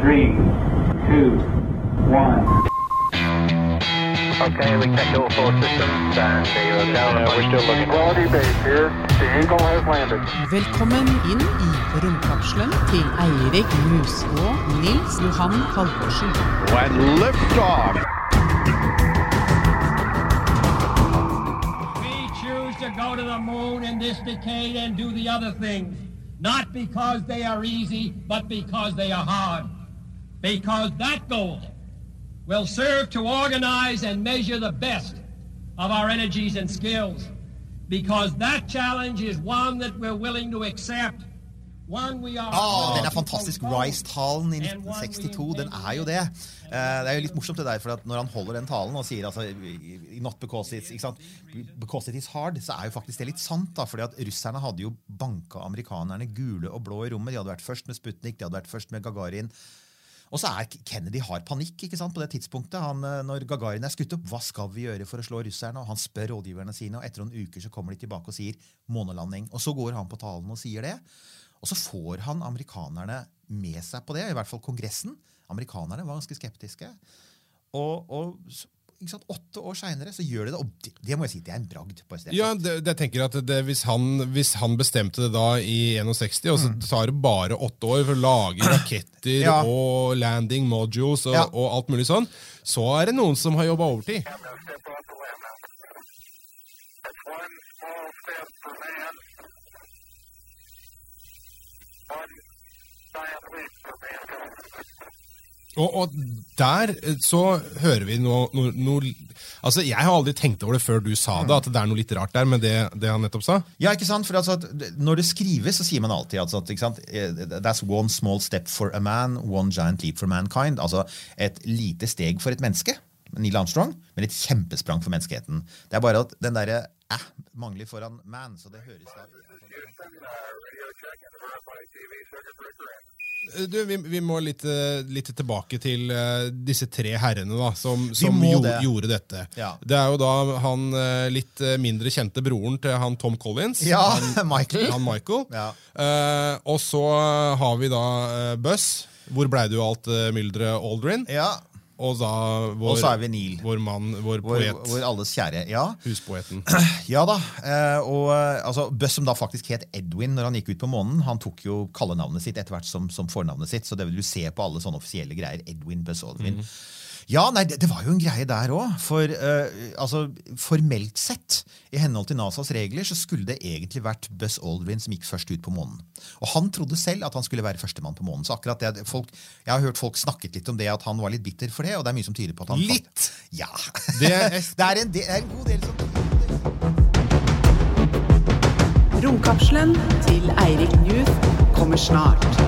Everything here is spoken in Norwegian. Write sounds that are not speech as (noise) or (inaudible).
Three, two, one. Okay, we checked all four systems and zero down. Yeah, we're still looking. Quality base here. The Eagle has landed. Velkommen inn i romkapselen til Eirik Mus og Nils Johan Halvorsen. When liftoff. We choose to go to the moon in this decade and do the other things, not because they are easy, but because they are hard. Because that goal will serve to organize and measure the best of our energies and skills. Because that challenge is one that we're willing to accept. One we are Ah, den er fantastisk. Rice-talen i and one we 1962, den er jo det. Eh, Det er jo litt morsomt det der, for at når han holder den talen og sier altså Not because it's, ikke sant? Because it is hard, så er jo faktisk det litt sant. da, fordi at Russerne hadde jo banka amerikanerne gule og blå i rommet. De hadde vært først med Sputnik, de hadde vært først med Gagarin. Og så er Kennedy har panikk ikke sant, på det tidspunktet. Han, eh, når Gagarin er skutt opp, hva skal vi gjøre for å slå russerne? Og Han spør rådgiverne sine, og etter noen uker så kommer de tilbake og sier månelanding. Og så går han på talen og sier det. Og så får han amerikanerne med seg på det, i hvert fall Kongressen. Amerikanerne var ganske skeptiske. Og, og sant, åtte år seinere så gjør de det, og det, det må jeg si, det er en bragd. på et. Ja, det, det jeg tenker at det, hvis, han, hvis han bestemte det da i 61, og så tar det bare åtte år for å lage (clears throat) raketter Mm. Ja. og landing modules og, Ja. og alt mulig sånn, så er det noen som har jobba overtid. One small step for man. One giant leap for mankind. Og, og der eh, så hører vi noe, noe, noe Altså, Jeg har aldri tenkt over det før du sa det, at det er noe litt rart der med det, det han nettopp sa. Ja, ikke sant? For altså, Når det skrives, så sier man alltid altså, at sant? eh, That's one small step for a man, one giant leap for mankind. Altså et lite steg for et menneske, Neil Armstrong, men et kjempesprang for menneskeheten. Det er bare at den derre eh, mangler foran man, så det høres breaker in. Eh, Du, vi, vi må litt, eh, litt tilbake til eh, disse tre herrene da, som, som jo, det. gjorde dette. Ja. Det er jo da han litt mindre kjente broren til han Tom Collins. Ja, han, (laughs) Michael. han Michael. Ja. Uh, og så har vi da uh, Buzz. Hvor blei du av alt uh, mylderet Aldrin? Ja, Og da vår, Og så er vi Neil. vår mann, vår poet. vår alles kjære. Ja, Huspoeten. (clears throat) ja da. eh, Og eh, altså, Buss, som da faktisk het Edwin når han gikk ut på månen, han tok jo kallenavnet sitt etter hvert som, som fornavnet sitt. Så det vil du se på alle sånne offisielle greier. Edwin Buss Aldrin. Ja, nei, det, det var jo en greie der òg. For uh, altså, formelt sett, i henhold til NASAs regler, så skulle det egentlig vært Buzz Aldrin som gikk først ut på månen. Og han trodde selv at han skulle være førstemann på månen. Så akkurat det, folk, Jeg har hørt folk snakket litt om det, at han var litt bitter for det, og det er mye som tyder på at han Litt? Ja. Det er- (laughs) det, er en, det er en god del som Romkapselen til Eirik Newth kommer snart.